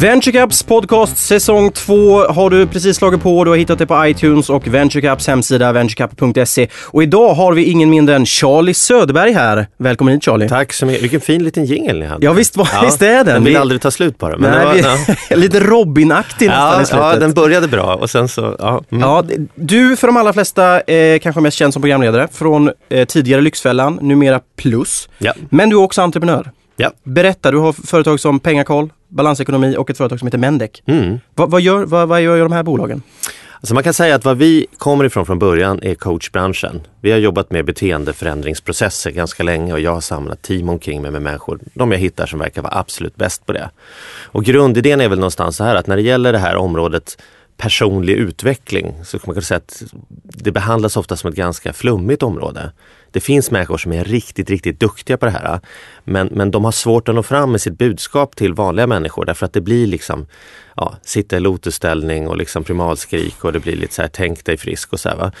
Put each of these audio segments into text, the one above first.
VentureCaps podcast säsong 2 har du precis slagit på. Du har hittat det på iTunes och VentureCaps hemsida venturecap.se. Och idag har vi ingen mindre än Charlie Söderberg här. Välkommen hit Charlie. Tack så mycket. Vilken fin liten jingel ni hade. Ja visst, ja, visst är den. Den vill vi... aldrig ta slut bara. Men Nej, var, vi... lite Robin-aktig nästan ja, i slutet. Ja, den började bra och sen så, ja. Mm. ja du för de allra flesta eh, kanske mest känd som programledare från eh, tidigare Lyxfällan, numera Plus. Ja. Men du är också entreprenör. Ja. Berätta, du har företag som Pengakoll, Balansekonomi och ett företag som heter Mendek. Mm. Vad, vad, gör, vad, vad gör de här bolagen? Alltså man kan säga att vad vi kommer ifrån från början är coachbranschen. Vi har jobbat med beteendeförändringsprocesser ganska länge och jag har samlat team omkring mig med människor, de jag hittar som verkar vara absolut bäst på det. Och grundidén är väl någonstans så här att när det gäller det här området personlig utveckling så kan man kunna säga att det behandlas ofta som ett ganska flummigt område. Det finns människor som är riktigt, riktigt duktiga på det här. Men, men de har svårt att nå fram med sitt budskap till vanliga människor därför att det blir liksom ja, sitta i lotusställning och liksom primalskrik och det blir lite så här tänk dig frisk och så här, va?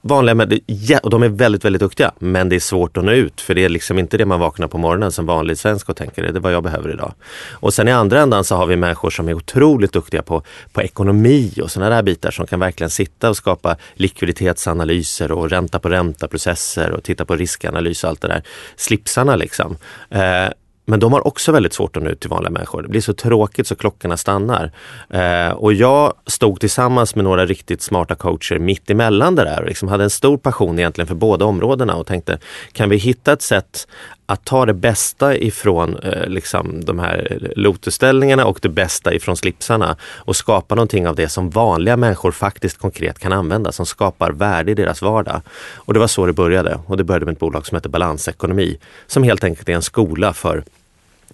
Vanliga människor, och de är väldigt, väldigt duktiga men det är svårt att nå ut för det är liksom inte det man vaknar på morgonen som vanlig svensk och tänker det är vad jag behöver idag. Och sen i andra ändan så har vi människor som är otroligt duktiga på, på ekonomi och sådana där bitar som kan verkligen sitta och skapa likviditetsanalyser och ränta på ränta processer och titta på riskanalys och allt det där. Slipsarna liksom. Eh, men de har också väldigt svårt att nå ut till vanliga människor. Det blir så tråkigt så klockorna stannar. Eh, och jag stod tillsammans med några riktigt smarta coacher mitt emellan det där och liksom hade en stor passion egentligen för båda områdena och tänkte kan vi hitta ett sätt att ta det bästa ifrån eh, liksom de här lotusställningarna och det bästa ifrån slipsarna och skapa någonting av det som vanliga människor faktiskt konkret kan använda, som skapar värde i deras vardag. Och det var så det började. Och det började med ett bolag som heter Balansekonomi som helt enkelt är en skola för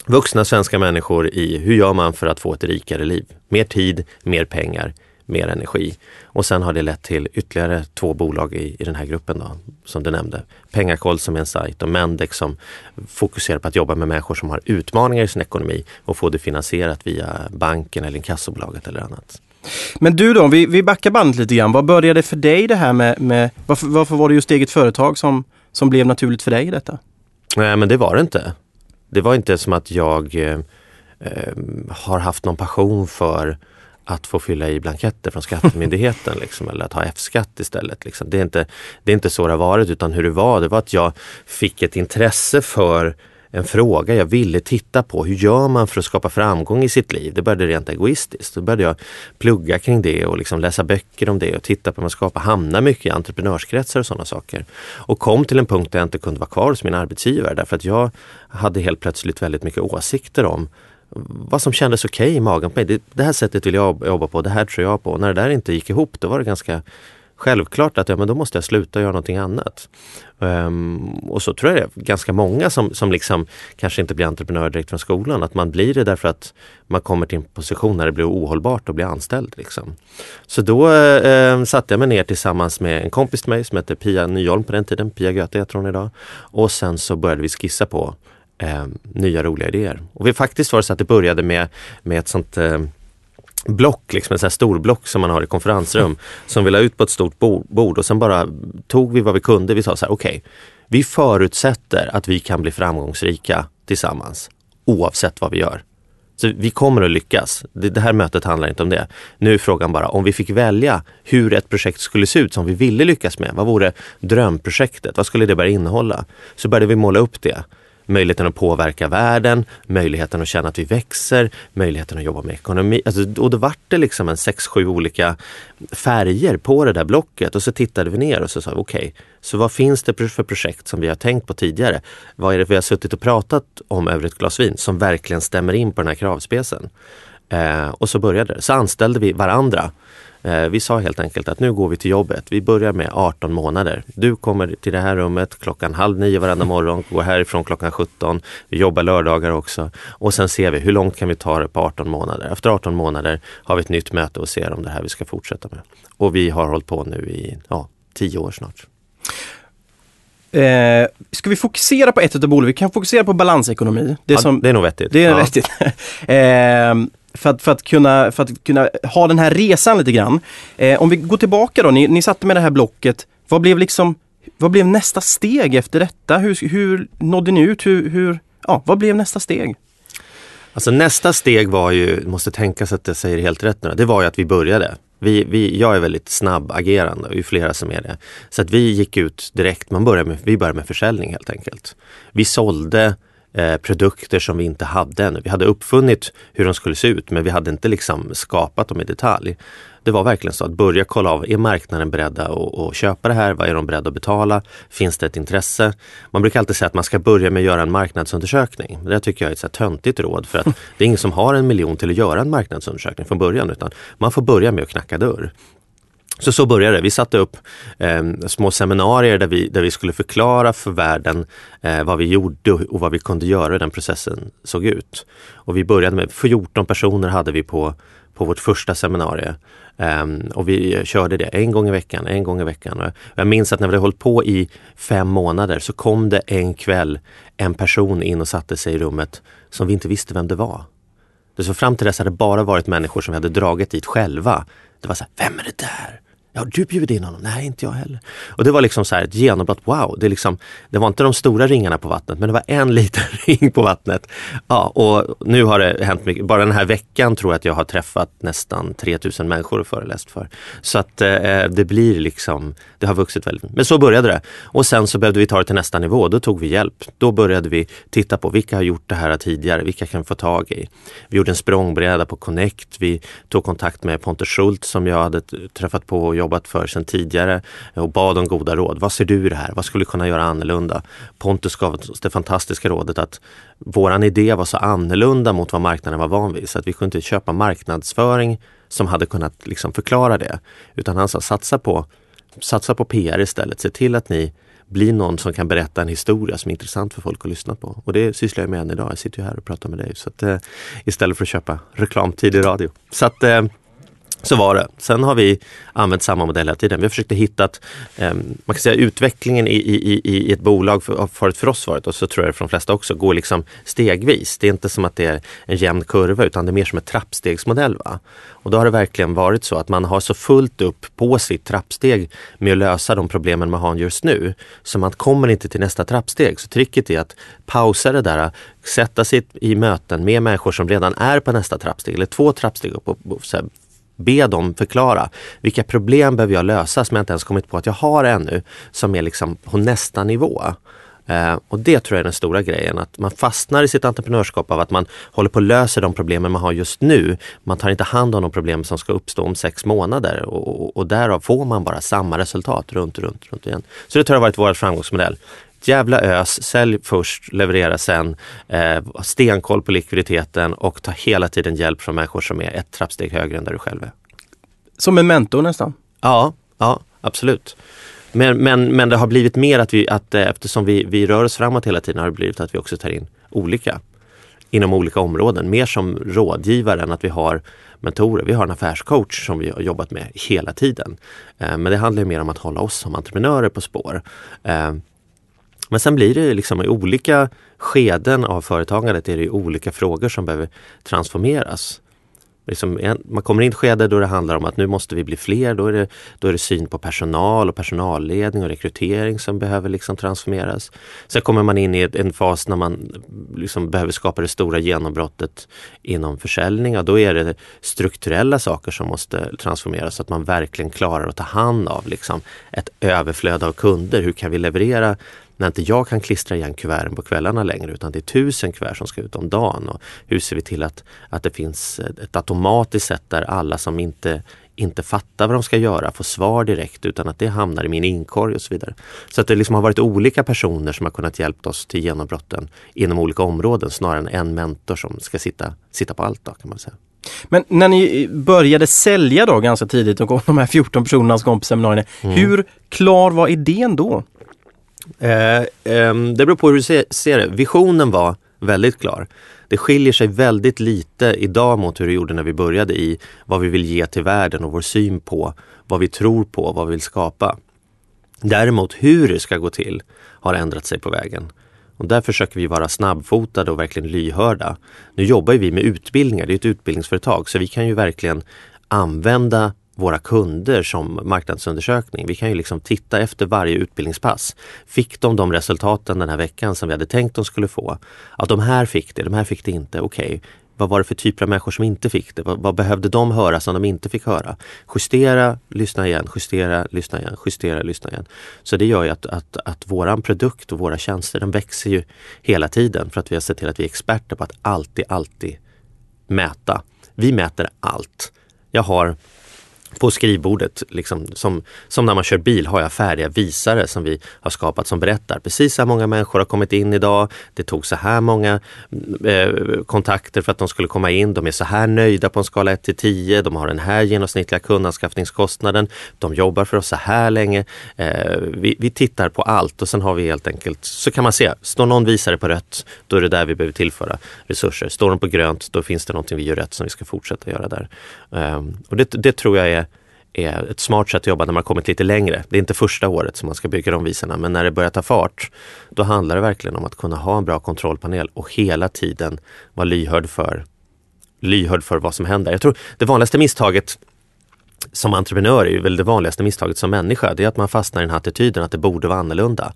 vuxna svenska människor i hur gör man för att få ett rikare liv? Mer tid, mer pengar, mer energi. Och sen har det lett till ytterligare två bolag i, i den här gruppen då, som du nämnde. Pengakoll som är en sajt och Mendek som fokuserar på att jobba med människor som har utmaningar i sin ekonomi och få det finansierat via banken eller inkassobolaget eller annat. Men du då, vi, vi backar bandet lite grann. Vad började för dig det här med, med varför, varför var det just eget företag som, som blev naturligt för dig i detta? Nej men det var det inte. Det var inte som att jag eh, eh har haft någon passion för att få fylla i blanketter från Skattemyndigheten liksom, eller att ha F-skatt istället. Liksom. Det, är inte, det är inte så det har varit utan hur det var, det var att jag fick ett intresse för en fråga jag ville titta på. Hur gör man för att skapa framgång i sitt liv? Det började rent egoistiskt. Då började jag plugga kring det och liksom läsa böcker om det och titta på hur man skapar, hamna mycket i entreprenörskretsar och sådana saker. Och kom till en punkt där jag inte kunde vara kvar hos min arbetsgivare därför att jag hade helt plötsligt väldigt mycket åsikter om vad som kändes okej okay i magen på mig. Det, det, här sättet vill jag jobba på, det här tror jag på. Och när det där inte gick ihop då var det ganska självklart att ja, men då måste jag sluta göra någonting annat. Um, och så tror jag det är ganska många som, som liksom kanske inte blir entreprenörer direkt från skolan. Att man blir det därför att man kommer till en position när det blir ohållbart att bli anställd. Liksom. Så då um, satte jag mig ner tillsammans med en kompis till mig som hette Pia Nyholm på den tiden. Pia Göte heter hon idag. Och sen så började vi skissa på eh, nya roliga idéer. Och vi faktiskt var det så att det började med, med ett sånt eh, block, liksom en sån här stor block som man har i konferensrum som vi la ut på ett stort bord och sen bara tog vi vad vi kunde. Vi sa så här, okej, okay, vi förutsätter att vi kan bli framgångsrika tillsammans oavsett vad vi gör. Så vi kommer att lyckas. Det, det, här mötet handlar inte om det. Nu är frågan bara om vi fick välja hur ett projekt skulle se ut som vi ville lyckas med. Vad vore drömprojektet? Vad skulle det börja innehålla? Så började vi måla upp det möjligheten att påverka världen, möjligheten att känna att vi växer, möjligheten att jobba med ekonomi. Alltså, och då vart det liksom en sex, sju olika färger på det där blocket och så tittade vi ner och så sa vi okej, okay, så vad finns det för projekt som vi har tänkt på tidigare? Vad är det vi har suttit och pratat om över ett glas vin som verkligen stämmer in på den här kravspecen? Eh, och så började det. Så anställde vi varandra Eh, vi sa helt enkelt att nu går vi till jobbet. Vi börjar med 18 månader. Du kommer till det här rummet klockan halv nio varenda morgon, går härifrån klockan 17. Vi jobbar lördagar också och sen ser vi hur långt kan vi ta det på 18 månader. Efter 18 månader har vi ett nytt möte och ser om det här vi ska fortsätta med. Och vi har hållit på nu i ja, 10 år snart. Eh, ska vi fokusera på ett av bolagen? Vi kan fokusera på balansekonomi. Det, ja, som, det är nog vettigt. Det är ja. vettigt. eh, för att, för, att kunna, för att kunna ha den här resan lite grann. Eh, om vi går tillbaka då, ni, ni satte med det här blocket. Vad blev liksom vad blev nästa steg efter detta? Hur, hur nådde ni ut? Hur, hur, ja, vad blev nästa steg? Alltså nästa steg var ju, måste tänka sig att jag säger helt rätt nu, det var ju att vi började. Vi, vi, jag är väldigt snabbagerande och det är flera som är det. Så att vi gick ut direkt, man började med, vi började med försäljning helt enkelt. Vi sålde eh, produkter som vi inte hade ännu. Vi hade uppfunnit hur de skulle se ut men vi hade inte liksom skapat dem i detalj det var verkligen så att börja kolla av, är marknaden beredda att, att köpa det här? Vad är de beredda att betala? Finns det ett intresse? Man brukar alltid säga att man ska börja med att göra en marknadsundersökning. Det tycker jag är ett så töntigt råd för att det är ingen som har en miljon till att göra en marknadsundersökning från början utan man får börja med att knacka dörr. Så så började det. Vi satte upp eh, små seminarier där vi, där vi skulle förklara för världen eh, vad vi gjorde och vad vi kunde göra hur den processen såg ut. Och vi började med 14 personer hade vi på, på vårt första seminarium. Um, och vi körde det en gång i veckan, en gång i veckan. Och jag minns att när vi hade hållit på i fem månader så kom det en kväll en person in och satte sig i rummet som vi inte visste vem det var. Så fram till dess hade det bara varit människor som vi hade dragit dit själva. Det var så här, vem är det där? Ja, du bjudit in honom? Nej, inte jag heller. Och det var liksom så här ett genombrott. Wow, det, liksom, det var inte de stora ringarna på vattnet, men det var en liten ring på vattnet. Ja, och nu har det hänt mycket. Bara den här veckan tror jag att jag har träffat nästan 3000 människor och föreläst för. Så att eh, det blir liksom, det har vuxit väldigt mycket. Men så började det. Och sen så behövde vi ta det till nästa nivå. Då tog vi hjälp. Då började vi titta på vilka har gjort det här tidigare? Vilka kan vi få tag i? Vi gjorde en språngbräda på Connect. Vi tog kontakt med Pontus Schultz som jag hade träffat på och jobbat jobbat för sedan tidigare eh, och bad om goda råd. Vad ser du i det här? Vad skulle du kunna göra annorlunda? Pontus gav oss det fantastiska rådet att våran idé var så annorlunda mot vad marknaden var van vid så att vi kunde inte köpa marknadsföring som hade kunnat liksom förklara det. Utan han sa satsa på, satsa på PR istället. Se till att ni blir någon som kan berätta en historia som är intressant för folk att lyssna på. Och det sysslar jag med än idag. Jag sitter ju här och pratar med dig. Så att, eh, istället för att köpa reklamtid i radio. Så att, eh, så var det. Sen har vi använt samma modell hela tiden. Vi har försökt hitta, eh, man kan säga utvecklingen i, i, i ett bolag för, har varit för oss varit, och så tror jag det för de flesta också, går liksom stegvis. Det är inte som att det är en jämn kurva utan det är mer som en trappstegsmodell. Va? Och då har det verkligen varit så att man har så fullt upp på sitt trappsteg med att lösa de problemen man har just nu. Så man kommer inte till nästa trappsteg. Så tricket är att pausa det där, sätta sig i möten med människor som redan är på nästa trappsteg eller två trappsteg upp och, och be dem förklara vilka problem behöver jag lösa som jag inte ens kommit på att jag har ännu som är liksom på nästa nivå. Eh, och det tror jag är den stora grejen, att man fastnar i sitt entreprenörskap av att man håller på att lösa de problemen man har just nu. Man tar inte hand om de problem som ska uppstå om sex månader och, och, och därav får man bara samma resultat runt, runt, runt igen. Så det tror jag har varit vår framgångsmodell jävla ös, sälj först, leverera sen, eh, stenkoll på likviditeten och ta hela tiden hjälp från människor som är ett trappsteg högre än där du själv är. Som en mentor nästan? Ja, ja absolut. Men, men, men det har blivit mer att vi, att eh, eftersom vi, vi rör oss framåt hela tiden har det blivit att vi också tar in olika inom olika områden. Mer som rådgivare än att vi har mentorer. Vi har en affärscoach som vi har jobbat med hela tiden. Eh, men det handlar mer om att hålla oss som entreprenörer på spår. Men sen blir det liksom i olika skeden av företagandet är det olika frågor som behöver transformeras. Liksom, man kommer in i ett skede då det handlar om att nu måste vi bli fler. Då är det, då är det syn på personal och personalledning och rekrytering som behöver liksom transformeras. Sen kommer man in i en fas när man liksom behöver skapa det stora genombrottet inom försäljning och då är det strukturella saker som måste transformeras så att man verkligen klarar att ta hand av liksom ett överflöd av kunder. Hur kan vi leverera när inte jag kan klistra igen kuverten på kvällarna längre utan det är tusen kuvert som ska ut om dagen. Och hur ser vi till att, att det finns ett automatiskt sätt där alla som inte inte fattar vad de ska göra får svar direkt utan att det hamnar i min inkorg och så vidare. Så att det liksom har varit olika personer som har kunnat hjälpa oss till genombrotten inom olika områden snarare än en mentor som ska sitta, sitta på allt. Då, kan man säga. Men när ni började sälja då ganska tidigt och de här 14 personerna som kom på seminarierna. Mm. Hur klar var idén då? Eh, eh, det beror på hur du ser, ser det. Visionen var väldigt klar. Det skiljer sig väldigt lite idag mot hur det gjorde när vi började i vad vi vill ge till världen och vår syn på vad vi tror på, vad vi vill skapa. Däremot hur det ska gå till har ändrat sig på vägen. Och där försöker vi vara snabbfotade och verkligen lyhörda. Nu jobbar vi med utbildningar, det är ett utbildningsföretag, så vi kan ju verkligen använda våra kunder som marknadsundersökning. Vi kan ju liksom titta efter varje utbildningspass. Fick de de resultaten den här veckan som vi hade tänkt de skulle få? Att de här fick det, de här fick det inte. Okej, okay. vad var det för typer av människor som inte fick det? Vad, vad, behövde de höra som de inte fick höra? Justera, lyssna igen, justera, lyssna igen, justera, lyssna igen. Så det gör ju att, att, att våran produkt och våra tjänster den växer ju hela tiden för att vi har sett till att vi är experter på att alltid, alltid mäta. Vi mäter allt. Jag har på skrivbordet, liksom, som, som när man kör bil, har jag färdiga visare som vi har skapat som berättar precis så här många människor har kommit in idag. Det tog så här många mm, eh, kontakter för att de skulle komma in. De är så här nöjda på en skala 1 till 10. De har den här genomsnittliga kundanskaffningskostnaden. De jobbar för oss så här länge. Eh, vi, vi, tittar på allt och sen har vi helt enkelt, så kan man se, står någon visare på rött, då är det där vi behöver tillföra resurser. Står de på grönt, då finns det någonting vi gör rätt som vi ska fortsätta göra där. Eh, och det, det tror jag är är ett smart sätt att jobba när man kommit lite längre. Det är inte första året som man ska bygga de visorna men när det börjar ta fart då handlar det verkligen om att kunna ha en bra kontrollpanel och hela tiden vara lyhörd för, lyhörd för vad som händer. Jag tror det vanligaste misstaget som entreprenör är ju väl det vanligaste misstaget som människa. Det är att man fastnar i den här attityden att det borde vara annorlunda.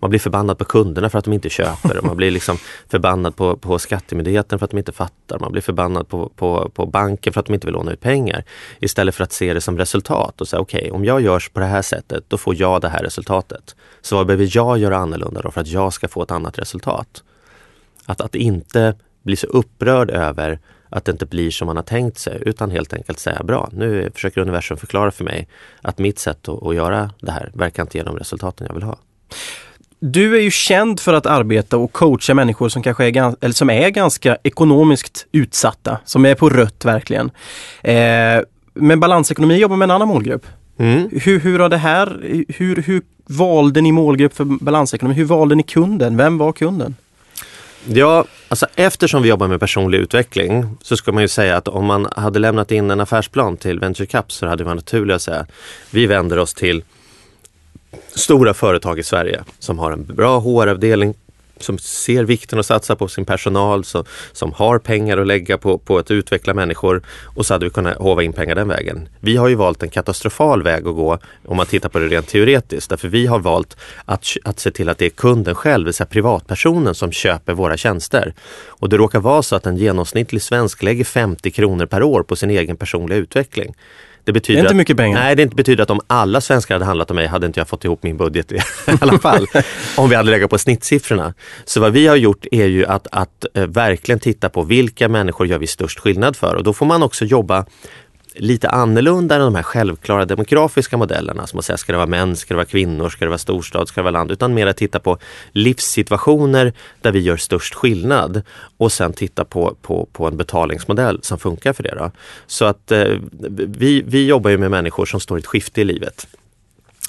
Man blir förbannad på kunderna för att de inte köper. Man blir liksom förbannad på, på skattemyndigheten för att de inte fattar. Man blir förbannad på, på, på banken för att de inte vill låna ut pengar. Istället för att se det som resultat och säga okej, okay, om jag gör på det här sättet, då får jag det här resultatet. Så vad behöver jag göra annorlunda då för att jag ska få ett annat resultat? Att, att inte bli så upprörd över att det inte blir som man har tänkt sig utan helt enkelt säga bra, nu försöker universum förklara för mig att mitt sätt att, att göra det här verkar inte ge de resultaten jag vill ha. Du är ju känd för att arbeta och coacha människor som kanske är, eller som är ganska ekonomiskt utsatta, som är på rött verkligen. Eh, men balansekonomi jobbar med en annan målgrupp. Mm. Hur, hur har det här, hur, hur valde ni målgrupp för balansekonomi? Hur valde ni kunden? Vem var kunden? Ja, alltså eftersom vi jobbar med personlig utveckling så ska man ju säga att om man hade lämnat in en affärsplan till Venture Cup så hade det varit naturligt att säga vi vänder oss till stora företag i Sverige som har en bra HR-avdelning, som ser vikten att satsa på sin personal, som, som har pengar att lägga på, på att utveckla människor och så hade vi kunnat hova in pengar den vägen. Vi har ju valt en katastrofal väg att gå om man tittar på det rent teoretiskt. Därför vi har valt att, att se till att det är kunden själv, det vill säga privatpersonen som köper våra tjänster. Och det råkar vara så att en genomsnittlig svensk lägger 50 kronor per år på sin egen personliga utveckling. Det, betyder det är inte att, mycket pengar. Nej, det betyder att om alla svenskar hade handlat om mig hade inte jag fått ihop min budget i alla fall. om vi hade legat på snittsiffrorna. Så vad vi har gjort är ju att, att uh, verkligen titta på vilka människor gör vi störst skillnad för och då får man också jobba lite annorlunda än de här självklara demografiska modellerna som att säga ska det vara män, ska det vara kvinnor, ska det vara storstad, ska det vara land, utan mer att titta på livssituationer där vi gör störst skillnad och sen titta på, på, på en betalningsmodell som funkar för det. Då. Så att eh, vi, vi jobbar ju med människor som står i ett skifte i livet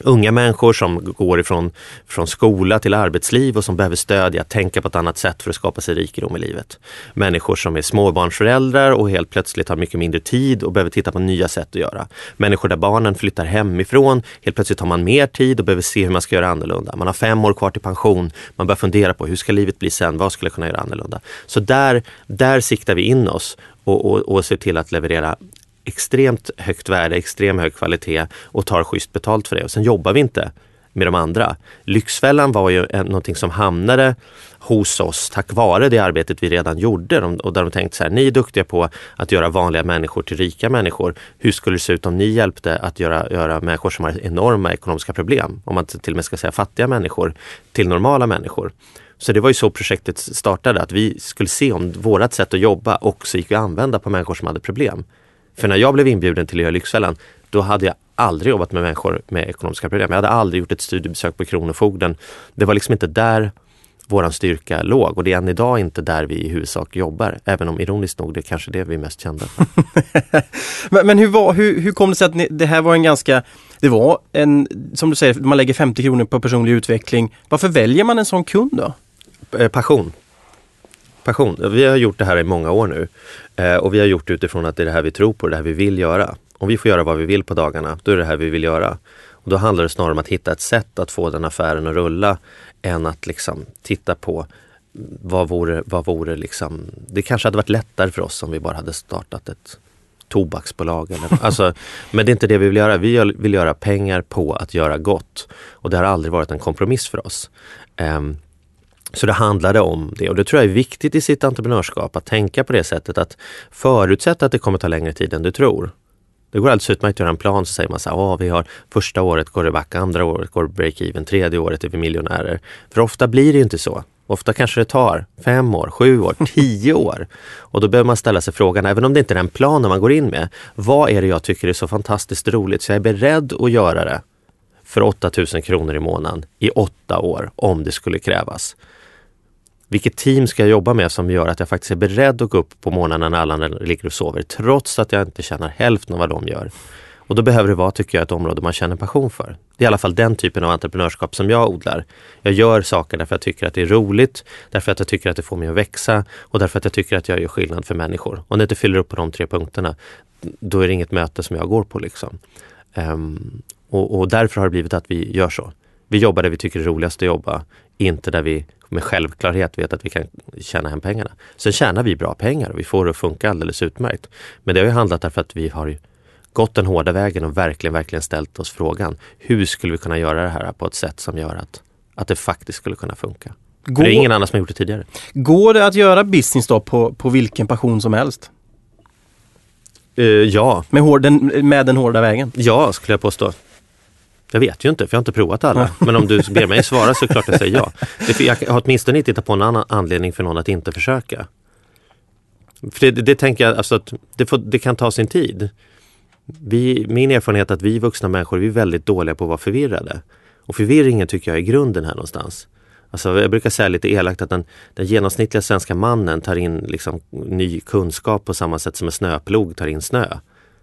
unga människor som går ifrån från skola till arbetsliv och som behöver stödja, tänka på ett annat sätt för att skapa sig rikedom i livet. Människor som är småbarnsföräldrar och helt plötsligt har mycket mindre tid och behöver titta på nya sätt att göra. Människor där barnen flyttar hemifrån, helt plötsligt har man mer tid och behöver se hur man ska göra annorlunda. Man har fem år kvar till pension, man börjar fundera på hur ska livet bli sen, vad skulle jag kunna göra annorlunda? Så där, där siktar vi in oss och, och, och ser till att leverera extremt högt värde, extremt hög kvalitet och tar schysst betalt för det. Och sen jobbar vi inte med de andra. Lyxfällan var ju en, någonting som hamnade hos oss tack vare det arbetet vi redan gjorde och där de tänkte så här, ni är duktiga på att göra vanliga människor till rika människor. Hur skulle det se ut om ni hjälpte att göra, göra människor som har enorma ekonomiska problem, om man till och med ska säga fattiga människor, till normala människor. Så det var ju så projektet startade, att vi skulle se om vårat sätt att jobba också gick att använda på människor som hade problem. För när jag blev inbjuden till att göra Lyxfällan, då hade jag aldrig jobbat med människor med ekonomiska problem. Jag hade aldrig gjort ett studiebesök på Kronofogden. Det var liksom inte där våran styrka låg och det är än idag inte där vi i huvudsak jobbar. Även om ironiskt nog det är kanske det vi är mest kända för. men, men hur, var, hur, hur kom det sig att ni, det här var en ganska, det var en, som du säger, man lägger 50 kronor på personlig utveckling. Varför väljer man en sån kund då? Eh, passion passion. Vi har gjort det här i många år nu eh, och vi har gjort det utifrån att det är det här vi tror på, det här vi vill göra. Om vi får göra vad vi vill på dagarna, då är det det här vi vill göra. Och då handlar det snarare om att hitta ett sätt att få den affären att rulla än att liksom titta på vad vore, vad vore liksom, det kanske hade varit lättare för oss om vi bara hade startat ett tobaksbolag. Eller, alltså, men det är inte det vi vill göra. Vi vill göra pengar på att göra gott. Och det har aldrig varit en kompromiss för oss. Um, så det handlade om det och det tror jag är viktigt i sitt entreprenörskap att tänka på det sättet att förutsätta att det kommer ta längre tid än du tror. Det går alldeles utmärkt att göra en plan så säger man så här, vi har första året går det back, andra året går det break-even, tredje året är vi miljonärer. För ofta blir det inte så. Ofta kanske det tar fem år, sju år, tio år. Och då behöver man ställa sig frågan, även om det inte är den planen man går in med, vad är det jag tycker är så fantastiskt roligt så jag är beredd att göra det för 8000 kronor i månaden i åtta år om det skulle krävas. Vilket team ska jag jobba med som gör att jag faktiskt är beredd att gå upp på morgonen när alla andra ligger och sover trots att jag inte tjänar hälften av vad de gör. Och då behöver det vara, tycker jag, ett område man känner passion för. Det är i alla fall den typen av entreprenörskap som jag odlar. Jag gör saker därför att jag tycker att det är roligt, därför att jag tycker att det får mig att växa och därför att jag tycker att jag gör skillnad för människor. Om det inte fyller upp på de tre punkterna, då är det inget möte som jag går på. Liksom. Um, och, och därför har det blivit att vi gör så. Vi jobbar där vi tycker det är roligast att jobba, inte där vi med självklarhet vet att vi kan tjäna hem pengarna. Sen tjänar vi bra pengar och vi får det att funka alldeles utmärkt. Men det har ju handlat därför att vi har gått den hårda vägen och verkligen, verkligen ställt oss frågan. Hur skulle vi kunna göra det här på ett sätt som gör att, att det faktiskt skulle kunna funka? Går, det är ingen annan som har gjort det tidigare. Går det att göra business då på, på vilken passion som helst? Uh, ja. Med, hår, den, med den hårda vägen? Ja, skulle jag påstå. Jag vet ju inte, för jag har inte provat alla. Men om du ber mig svara så är det klart jag säger ja. Jag har åtminstone inte hittat på en annan anledning för någon att inte försöka. För det, det tänker jag, alltså att det, får, det kan ta sin tid. Vi, min erfarenhet är att vi vuxna människor vi är väldigt dåliga på att vara förvirrade. Och förvirringen tycker jag är grunden här någonstans. Alltså jag brukar säga lite elakt att den, den genomsnittliga svenska mannen tar in liksom ny kunskap på samma sätt som en snöplog tar in snö.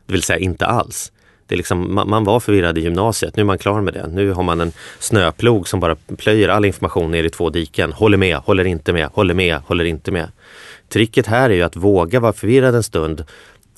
Det vill säga inte alls. Det är liksom, man, man var förvirrad i gymnasiet, nu är man klar med det. Nu har man en snöplog som bara plöjer all information ner i två diken. Håller med, håller inte med, håller med, håller inte med. Tricket här är ju att våga vara förvirrad en stund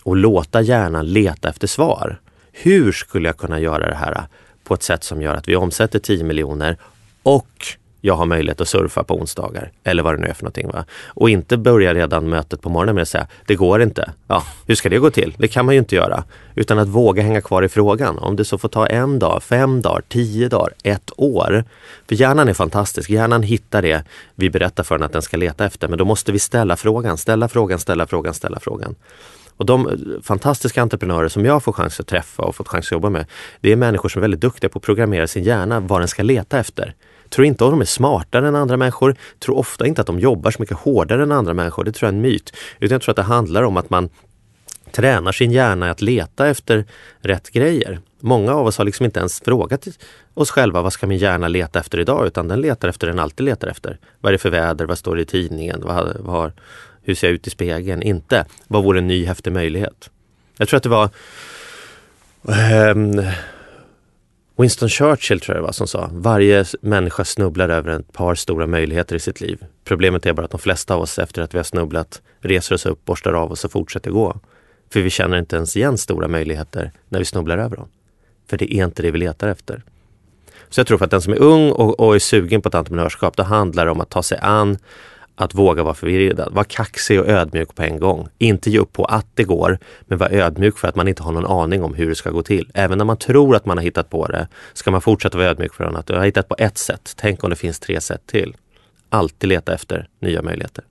och låta hjärnan leta efter svar. Hur skulle jag kunna göra det här på ett sätt som gör att vi omsätter 10 miljoner och jag har möjlighet att surfa på onsdagar. Eller vad det nu är för någonting. Va? Och inte börja redan mötet på morgonen med att säga, det går inte. Ja, hur ska det gå till? Det kan man ju inte göra. Utan att våga hänga kvar i frågan. Om det så får ta en dag, fem dagar, tio dagar, ett år. För hjärnan är fantastisk. Hjärnan hittar det vi berättar för den att den ska leta efter. Men då måste vi ställa frågan, ställa frågan, ställa frågan, ställa frågan. Och de eh, fantastiska entreprenörer som jag får chans att träffa och fått chans att jobba med, det är människor som är väldigt duktiga på att programmera sin hjärna vad den ska leta efter. Tror inte att de är smartare än andra människor. Tror ofta inte att de jobbar så mycket hårdare än andra människor. Det tror jag är en myt. Utan jag tror att det handlar om att man tränar sin hjärna att leta efter rätt grejer. Många av oss har liksom inte ens frågat oss själva vad ska min hjärna leta efter idag utan den letar efter det den alltid letar efter. Vad är det för väder? Vad står det i tidningen? Vad, vad, hur ser jag ut i spegeln? Inte vad vore en ny häftig möjlighet? Jag tror att det var um, Winston Churchill tror jag det var som sa, varje människa snubblar över ett par stora möjligheter i sitt liv. Problemet är bara att de flesta av oss efter att vi har snubblat reser oss upp, borstar av oss och fortsätter gå. För vi känner inte ens igen stora möjligheter när vi snubblar över dem. För det är inte det vi letar efter. Så jag tror för att den som är ung och, och är sugen på ett entreprenörskap, då handlar det om att ta sig an att våga vara förvirrad, vara kaxig och ödmjuk på en gång. Inte ge upp på att det går, men vara ödmjuk för att man inte har någon aning om hur det ska gå till. Även när man tror att man har hittat på det, ska man fortsätta vara ödmjuk för att du har hittat på ett sätt. Tänk om det finns tre sätt till. Alltid leta efter nya möjligheter.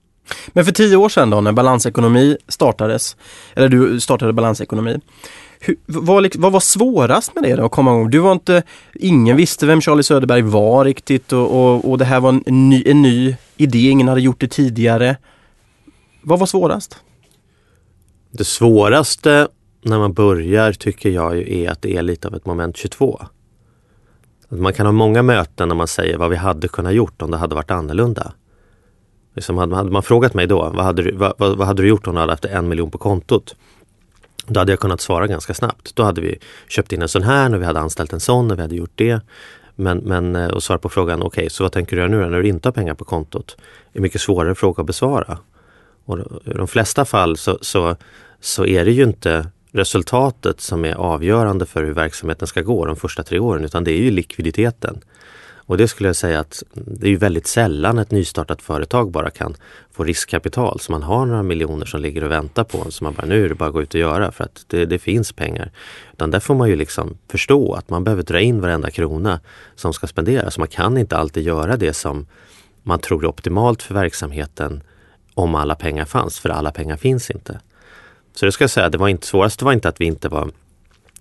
Men för tio år sedan då när balansekonomi startades, eller du startade balansekonomi, hur, vad, vad, var svårast med det då, att komma ihåg? Du var inte, ingen visste vem Charlie Söderberg var riktigt och, och, och det här var en ny, en ny idé, ingen hade gjort det tidigare. Vad var svårast? Det svåraste när man börjar tycker jag är att det är lite av ett moment 22. man kan ha många möten när man säger vad vi hade kunnat gjort om det hade varit annorlunda. Liksom hade, man frågat mig då, vad hade, du, vad, vad hade du gjort om du hade haft en miljon på kontot? Då hade jag kunnat svara ganska snabbt. Då hade vi köpt in en sån här och vi hade anställt en sån och vi hade gjort det. Men, men eh, och svara på frågan, okej, okay, så vad tänker du göra nu när du inte har pengar på kontot? Det är en mycket svårare fråga att besvara. Och I de flesta fall så, så, så är det ju inte resultatet som är avgörande för hur verksamheten ska gå de första tre åren, utan det är ju likviditeten. Och det skulle jag säga att det är väldigt sällan ett nystartat företag bara kan få riskkapital. Så man har några miljoner som ligger och väntar på en. Så man bara, nu är det bara att gå ut och göra för att det, det finns pengar. Utan där får man ju liksom förstå att man behöver dra in varenda krona som ska spenderas. Man kan inte alltid göra det som man tror är optimalt för verksamheten om alla pengar fanns, för alla pengar finns inte. Så det ska jag säga, det var inte, svåraste var inte att vi inte var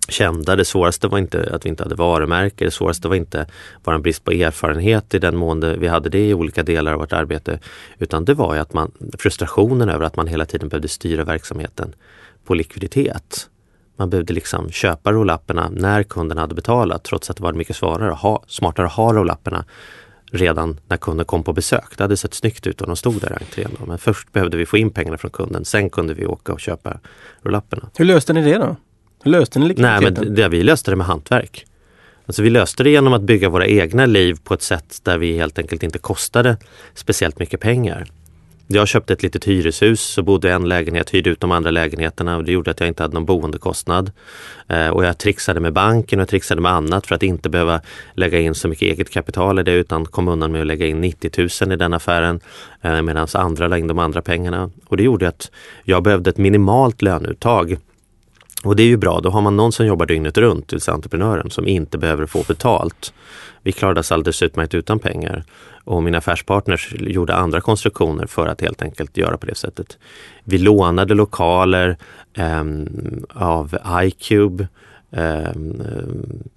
kända. Det svåraste var inte att vi inte hade varumärke. Det svåraste var inte bara en brist på erfarenhet i den mån vi hade det i olika delar av vårt arbete. Utan det var ju att man, frustrationen över att man hela tiden behövde styra verksamheten på likviditet. Man behövde liksom köpa rollapparna när kunden hade betalat trots att det var mycket svarare, ha, smartare att ha rollapparna redan när kunden kom på besök. Det hade sett snyggt ut och de stod där i entrén. Men först behövde vi få in pengarna från kunden. Sen kunde vi åka och köpa rollapparna. Hur löste ni det då? Löste ni likviditeten? Nej, men det, vi löste det med hantverk. Alltså vi löste det genom att bygga våra egna liv på ett sätt där vi helt enkelt inte kostade speciellt mycket pengar. Jag köpte ett litet hyreshus och bodde i en lägenhet, hyrde ut de andra lägenheterna och det gjorde att jag inte hade någon boendekostnad. Eh, och jag trixade med banken och trixade med annat för att inte behöva lägga in så mycket eget kapital i det utan kom undan med att lägga in 90 000 i den affären eh, medan andra la in de andra pengarna. Och det gjorde att jag behövde ett minimalt löneuttag och det är ju bra, då har man någon som jobbar dygnet runt, till entreprenören, som inte behöver få betalt. Vi klarade oss alldeles utmärkt utan pengar. Och mina affärspartners gjorde andra konstruktioner för att helt enkelt göra på det sättet. Vi lånade lokaler eh, av iCube Ehm,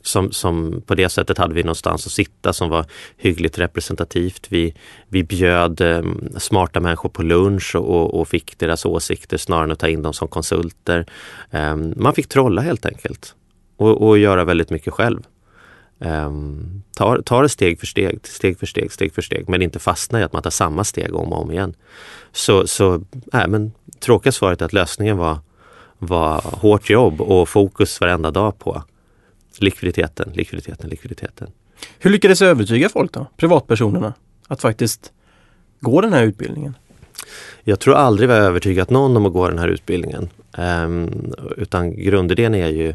som, som på det sättet hade vi någonstans att sitta som var hyggligt representativt. Vi, vi bjöd ehm, smarta människor på lunch och, och fick deras åsikter snarare än att ta in dem som konsulter. Ehm, man fick trolla helt enkelt och, och göra väldigt mycket själv. Um, ta, det steg för steg, steg för steg, steg för steg, men inte fastna i att man tar samma steg om och om igen. Så, så äh, men tråkiga svaret är att lösningen var var hårt jobb och fokus varenda dag på likviditeten, likviditeten, likviditeten. Hur lyckades du övertyga folk då, privatpersonerna, att faktiskt gå den här utbildningen? Jag tror aldrig vi har övertygat någon om att gå den här utbildningen. Um, utan grundidén är ju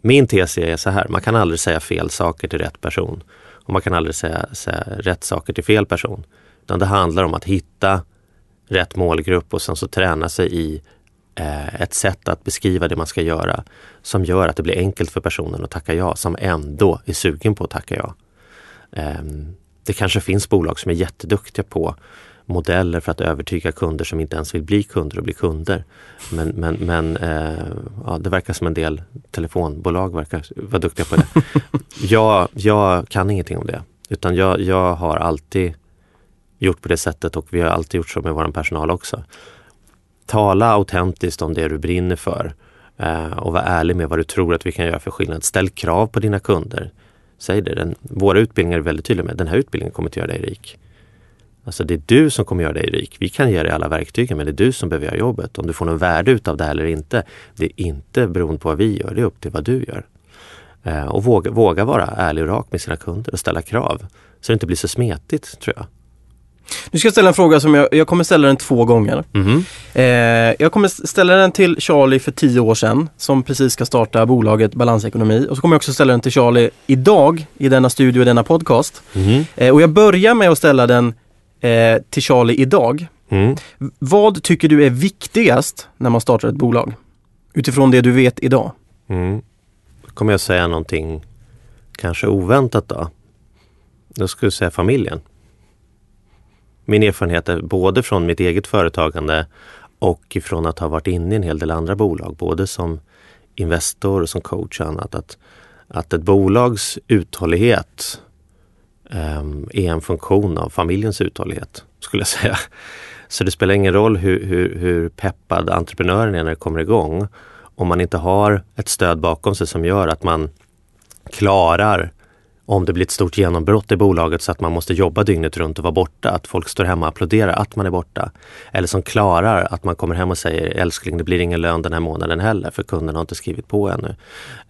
Min tes är så här, man kan aldrig säga fel saker till rätt person. Och man kan aldrig säga, säga rätt saker till fel person. Utan det handlar om att hitta rätt målgrupp och sen så träna sig i ett sätt att beskriva det man ska göra som gör att det blir enkelt för personen att tacka ja, som ändå är sugen på att tacka ja. Ehm, det kanske finns bolag som är jätteduktiga på modeller för att övertyga kunder som inte ens vill bli kunder och bli kunder. Men, men, men eh, ja, det verkar som en del telefonbolag verkar vara duktiga på det. jag, jag kan ingenting om det. Utan jag, jag har alltid gjort på det sättet och vi har alltid gjort så med vår personal också. Tala autentiskt om det du brinner för eh, och var ärlig med vad du tror att vi kan göra för skillnad. Ställ krav på dina kunder. Säg det. Den, våra utbildningar är väldigt tydliga med den här utbildningen kommer inte göra dig rik. Alltså det är du som kommer göra dig rik. Vi kan ge dig alla verktygen men det är du som behöver göra jobbet. Om du får någon värde utav det här eller inte, det är inte beroende på vad vi gör, det är upp till vad du gör. Eh, och våga, våga vara ärlig och rak med sina kunder och ställa krav. Så det inte blir så smetigt tror jag. Nu ska jag ställa en fråga som jag, jag kommer ställa den två gånger. Mm. Eh, jag kommer ställa den till Charlie för tio år sedan som precis ska starta bolaget Balansekonomi. Och så kommer jag också ställa den till Charlie idag i denna studio, i denna podcast. Mm. Eh, och jag börjar med att ställa den eh, till Charlie idag. Mm. Vad tycker du är viktigast när man startar ett bolag? Utifrån det du vet idag. Mm. Då kommer jag säga någonting kanske oväntat då. Då skulle jag säga familjen min erfarenhet är både från mitt eget företagande och från att ha varit inne i en hel del andra bolag, både som Investor och som coach och annat. Att, att ett bolags uthållighet um, är en funktion av familjens uthållighet, skulle jag säga. Så det spelar ingen roll hur, hur, hur peppad entreprenören är när det kommer igång. Om man inte har ett stöd bakom sig som gör att man klarar om det blir ett stort genombrott i bolaget så att man måste jobba dygnet runt och vara borta. Att folk står hemma och applåderar att man är borta. Eller som klarar att man kommer hem och säger älskling det blir ingen lön den här månaden heller för kunden har inte skrivit på ännu.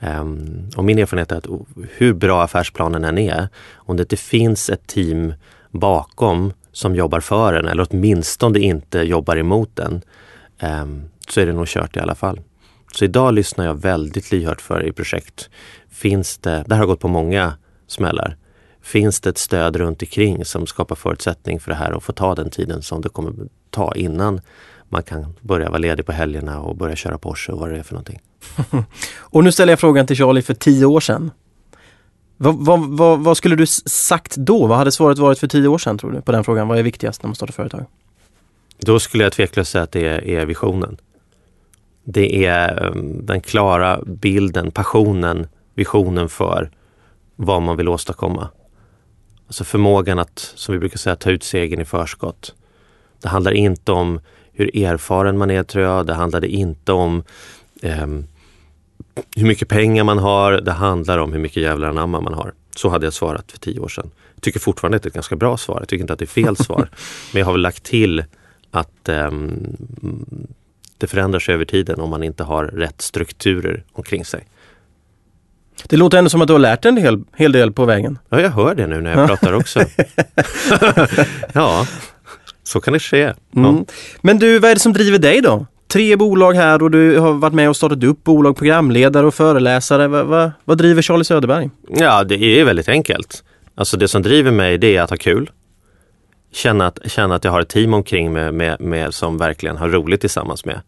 Um, och min erfarenhet är att oh, hur bra affärsplanen än är, om det inte finns ett team bakom som jobbar för en eller åtminstone inte jobbar emot den um, ehm, så är det nog kört i alla fall. Så idag lyssnar jag väldigt lyhört för i projekt. Finns det, det här har gått på många smällar. Finns det ett stöd runt omkring som skapar förutsättning för det här och få ta den tiden som det kommer ta innan man kan börja vara ledig på helgerna och börja köra Porsche och vad det är för någonting. och nu ställer jag frågan till Charlie för tio år sedan. Vad, vad, vad, vad, skulle du sagt då? Vad hade svaret varit för tio år sedan tror du på den frågan? Vad är viktigast när man startar företag? Då skulle jag tveklöst säga att det är, visionen. Det är um, den klara bilden, passionen, visionen för vad man vill åstadkomma. Alltså förmågan att, som vi brukar säga, ta ut segern i förskott. Det handlar inte om hur erfaren man är tror jag. Det handlade inte om um, hur mycket pengar man har. Det handlar om hur mycket jävlar anamma man har. Så hade jag svarat för tio år sedan. Jag tycker fortfarande att det är ett ganska bra svar. Jag tycker inte att det är fel svar. Men jag har väl lagt till att um, det förändras över tiden om man inte har rätt strukturer omkring sig. Det låter ändå som att du har lärt dig en hel, hel del på vägen. Ja, jag hör det nu när jag pratar också. ja, så kan det ske. Ja. Mm. Men du, vad är det som driver dig då? Tre bolag här och du har varit med och startat upp bolag, programledare och föreläsare. Vad, vad, vad driver Charlie Söderberg? Ja, det är väldigt enkelt. Alltså det som driver mig det är att ha kul. Känna att, känna att jag har ett team omkring mig med, med, som verkligen har roligt tillsammans med.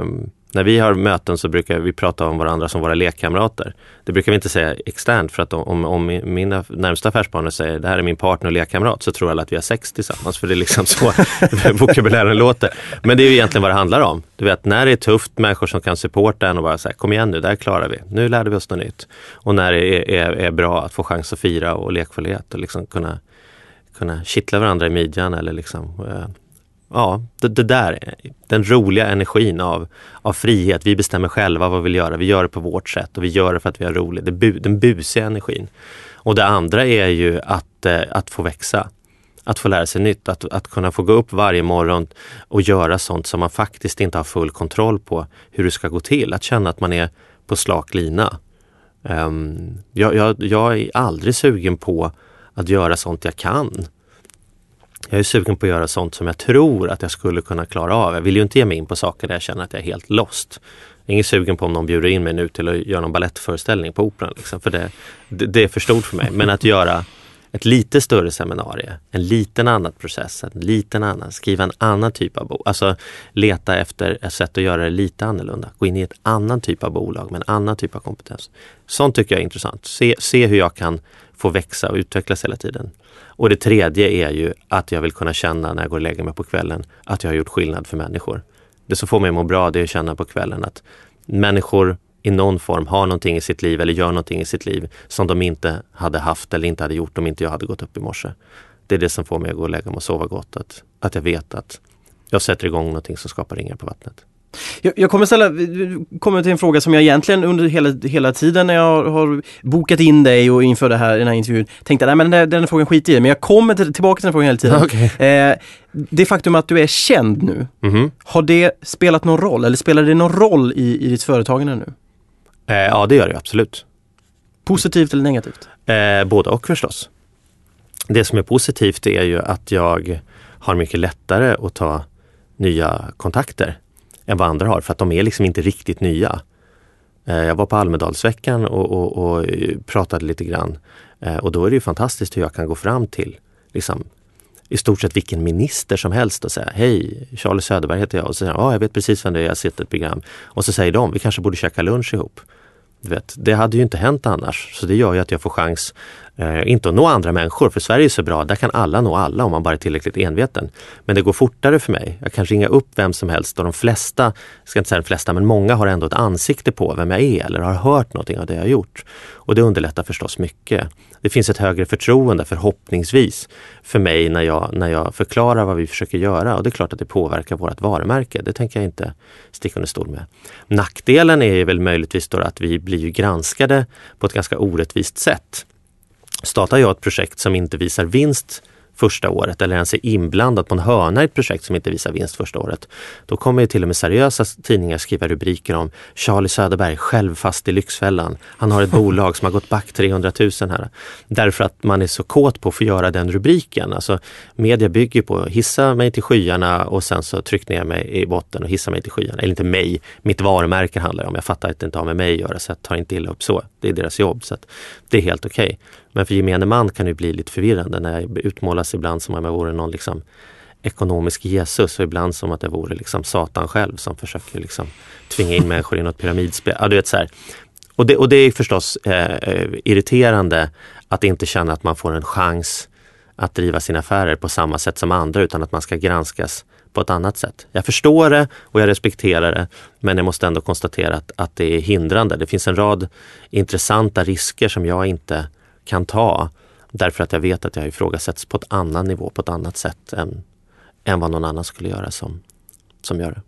Um, när vi har möten så brukar vi prata om varandra som våra lekkamrater. Det brukar vi inte säga externt för att om, om mina närmsta affärspartner säger det här är min partner och lekkamrat så tror alla att vi har sex tillsammans för det är liksom så vokabulären låter. Men det är ju egentligen vad det handlar om. Du vet när det är tufft, människor som kan supporta en och bara säga kom igen nu, det här klarar vi. Nu lärde vi oss något nytt. Och när det är, är, är bra att få chans att fira och lekfullhet och liksom kunna, kunna kittla varandra i midjan eller liksom eh, ja, det, det, där, den roliga energin av, av frihet. Vi bestämmer själva vad vi vill göra. Vi gör det på vårt sätt och vi gör det för att vi har roligt. Det bu, den busiga energin. Och det andra är ju att, eh, att få växa. Att få lära sig nytt, att, att kunna få gå upp varje morgon och göra sånt som man faktiskt inte har full kontroll på hur det ska gå till. Att känna att man är på slak lina. Um, jag, jag, jag är aldrig sugen på att göra sånt jag kan jag är sugen på att göra sånt som jag tror att jag skulle kunna klara av. Jag vill ju inte ge mig in på saker där jag känner att jag är helt lost. Jag är inte sugen på om någon bjuder in mig nu till att göra någon ballettföreställning på Operan. Liksom, för det, det, det, är för stort för mig. Men att göra ett lite större seminarium, en liten annan process, en liten annan, skriva en annan typ av bok. Alltså leta efter ett sätt att göra det lite annorlunda. Gå in i ett annan typ av bolag med en annan typ av kompetens. Sånt tycker jag är intressant. Se, se hur jag kan få växa och utvecklas hela tiden. Och det tredje är ju att jag vill kunna känna när jag går och lägger mig på kvällen att jag har gjort skillnad för människor. Det som får mig att må bra det är att känna på kvällen att människor i någon form har någonting i sitt liv eller gör någonting i sitt liv som de inte hade haft eller inte hade gjort om inte jag hade gått upp i morse. Det är det som får mig att gå och lägga mig och sova gott. Att, att jag vet att jag sätter igång någonting som skapar ringar på vattnet. Jag, jag kommer ställa, kommer till en fråga som jag egentligen under hela, hela tiden när jag har bokat in dig och inför det här, den här intervjun tänkte att den, den frågan skiter i men jag kommer till, tillbaka till den frågan hela tiden. Okay. Eh, det faktum att du är känd nu, mm -hmm. har det spelat någon roll eller spelar det någon roll i, i ditt företagande nu? Eh, ja det gör det absolut. Positivt eller negativt? Eh, både och förstås. Det som är positivt är ju att jag har mycket lättare att ta nya kontakter än vad andra har för att de är liksom inte riktigt nya. Eh, jag var på Almedalsveckan och, och, och, eh, pratade lite grann eh, och då är det ju fantastiskt hur jag kan gå fram till liksom, i stort sett vilken minister som helst och säga Hej, Charlie Söderberg heter jag och så säger ja, jag vet precis vem det är, jag har sett ett program. Och så säger de, vi kanske borde käka lunch ihop. Du vet, det hade ju inte hänt annars. Så det gör ju att jag får chans, eh, inte att nå andra människor, för Sverige är så bra, där kan alla nå alla om man bara är tillräckligt enveten. Men det går fortare för mig. Jag kan ringa upp vem som helst och de flesta, jag ska inte säga de flesta, men många har ändå ett ansikte på vem jag är eller har hört någonting av det jag har gjort. Och det underlättar förstås mycket. Det finns ett högre förtroende förhoppningsvis för mig när jag, när jag förklarar vad vi försöker göra och det är klart att det påverkar vårt varumärke. Det tänker jag inte sticka under stol med. Nackdelen är väl möjligtvis då att vi blir granskade på ett ganska orättvist sätt. Startar jag ett projekt som inte visar vinst första året eller ens är inblandad på en hörna i ett projekt som inte visar vinst första året. Då kommer till och med seriösa tidningar skriva rubriker om Charlie Söderberg själv fast i Lyxfällan. Han har ett bolag som har gått back 300 000 här. Därför att man är så kåt på att få göra den rubriken. Alltså, media bygger på hissa mig till skyarna och sen så tryck ner mig i botten och hissa mig till skyarna. Eller inte mig, mitt varumärke handlar om. Jag fattar att det inte har med mig att göra så jag tar inte illa upp så. Det är deras jobb. så Det är helt okej. Okay. Men för gemene man kan det bli lite förvirrande när jag utmålas ibland som om jag vore någon liksom ekonomisk Jesus och ibland som att jag vore liksom Satan själv som försöker liksom tvinga in människor i något pyramidspel. Ja, du vet, så här. Och, det, och det är förstås eh, eh, irriterande att inte känna att man får en chans att driva sina affärer på samma sätt som andra utan att man ska granskas på ett annat sätt. Jag förstår det och jag respekterar det men jag måste ändå konstatera att, att det är hindrande. Det finns en rad intressanta risker som jag inte kan ta därför att jag vet att jag ifrågasätts på ett annan nivå, på ett annat sätt än, än vad någon annan skulle göra som, som gör det.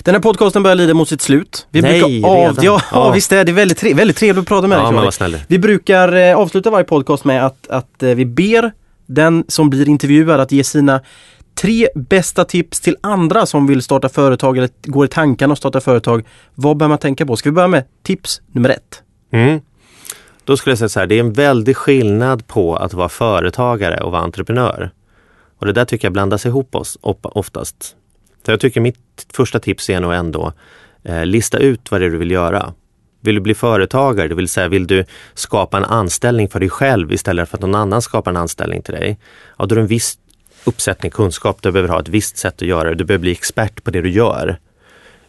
Den här podcasten börjar lida mot sitt slut. Vi Nej, brukar av... redan? Ja, ja, visst är det. är väldigt, tre... väldigt trevligt att prata med dig. Ja, Vi brukar eh, avsluta varje podcast med att, att eh, vi ber den som blir intervjuad att ge sina tre bästa tips till andra som vill starta företag eller går i tankarna att starta företag. Vad bör man tänka på? Ska vi börja med tips nummer ett? Mm. Då skulle jag säga så här, det är en väldig skillnad på att vara företagare och vara entreprenör. Och det där tycker jag blandas ihop oss oftast. Så jag tycker mitt första tips är nog ändå eh, lista ut vad det är du vill göra. Vill du bli företagare, det vill säga vill du skapa en anställning för dig själv istället för att någon annan skapar en anställning till dig. Ja, då är det en viss uppsättning kunskap, du behöver ha ett visst sätt att göra det. Du behöver bli expert på det du gör.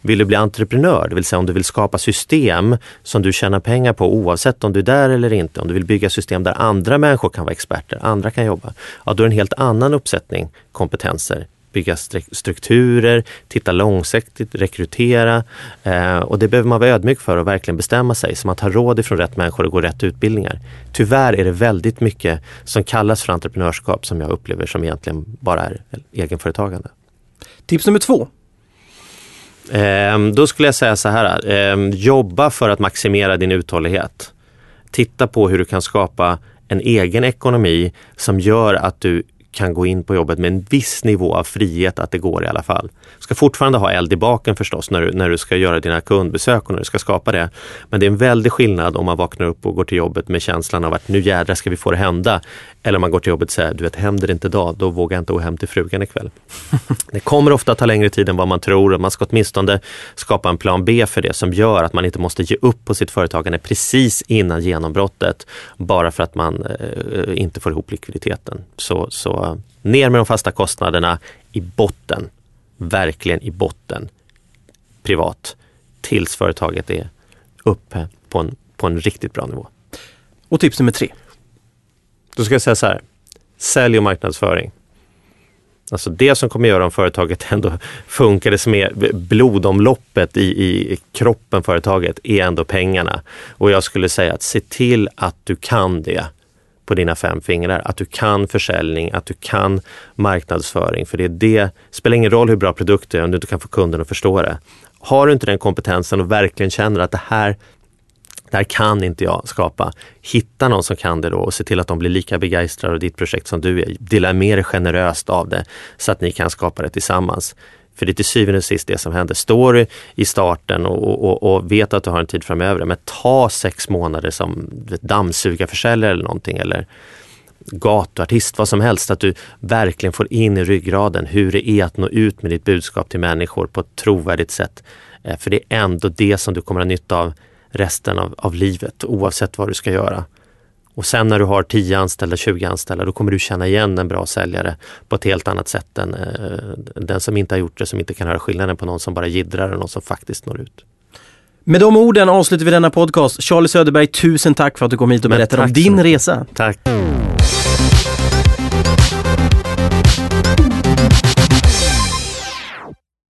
Vill du bli entreprenör, det vill säga om du vill skapa system som du tjänar pengar på oavsett om du är där eller inte. Om du vill bygga system där andra människor kan vara experter, andra kan jobba. Ja, då är det en helt annan uppsättning kompetenser bygga strukturer, titta långsiktigt, rekrytera. Eh, och det behöver man vara ödmjuk för och verkligen bestämma sig så man tar råd ifrån rätt människor och går rätt utbildningar. Tyvärr är det väldigt mycket som kallas för entreprenörskap som jag upplever som egentligen bara är egenföretagande. Tips nummer två. Ehm, då skulle jag säga så här, ehm, jobba för att maximera din uthållighet. Titta på hur du kan skapa en egen ekonomi som gör att du kan gå in på jobbet med en viss nivå av frihet att det går i alla fall. Du ska fortfarande ha eld i baken förstås när du, när du ska göra dina kundbesök och när du ska skapa det. Men det är en väldig skillnad om man vaknar upp och går till jobbet med känslan av att nu jädrar ska vi få det hända. Eller om man går till jobbet och säger, du vet händer det inte idag, då vågar jag inte gå hem till frugan ikväll. det kommer ofta ta längre tid än vad man tror och man ska åtminstone skapa en plan B för det som gör att man inte måste ge upp på sitt företagande precis innan genombrottet bara för att man eh, inte får ihop likviditeten. Så, så ner med de fasta kostnaderna i botten, verkligen i botten, privat, tills företaget är uppe på en, på en riktigt bra nivå. Och tips nummer tre? Då ska jag säga så här, sälj och marknadsföring. Alltså det som kommer göra om företaget ändå funkar, det som är blodomloppet i, i kroppen företaget, är ändå pengarna. Och jag skulle säga att se till att du kan det på dina fem fingrar. Att du kan försäljning, att du kan marknadsföring. För det, är det spelar ingen roll hur bra produkt är om du inte kan få kunden att förstå det. Har du inte den kompetensen och verkligen känner att det här det här kan inte jag skapa. Hitta någon som kan det då och se till att de blir lika begeistrade av ditt projekt som du är. Dela med dig generöst av det så att ni kan skapa det tillsammans. För det är till syvende och sist det som händer. Står du i starten och, och, och, vet att du har en tid framöver, men ta sex månader som dammsugarförsäljare eller någonting eller gatuartist, vad som helst, att du verkligen får in i ryggraden hur det är att nå ut med ditt budskap till människor på ett trovärdigt sätt. Eh, för det är ändå det som du kommer att ha nytta av resten av, av livet oavsett vad du ska göra. Och sen när du har 10 anställda, 20 anställda, då kommer du känna igen en bra säljare på ett helt annat sätt än eh, den som inte har gjort det, som inte kan höra skillnaden på någon som bara gidrar och någon som faktiskt når ut. Med de orden avslutar vi denna podcast. Charlie Söderberg, tusen tack för att du kom hit och berättade om din resa. Tack.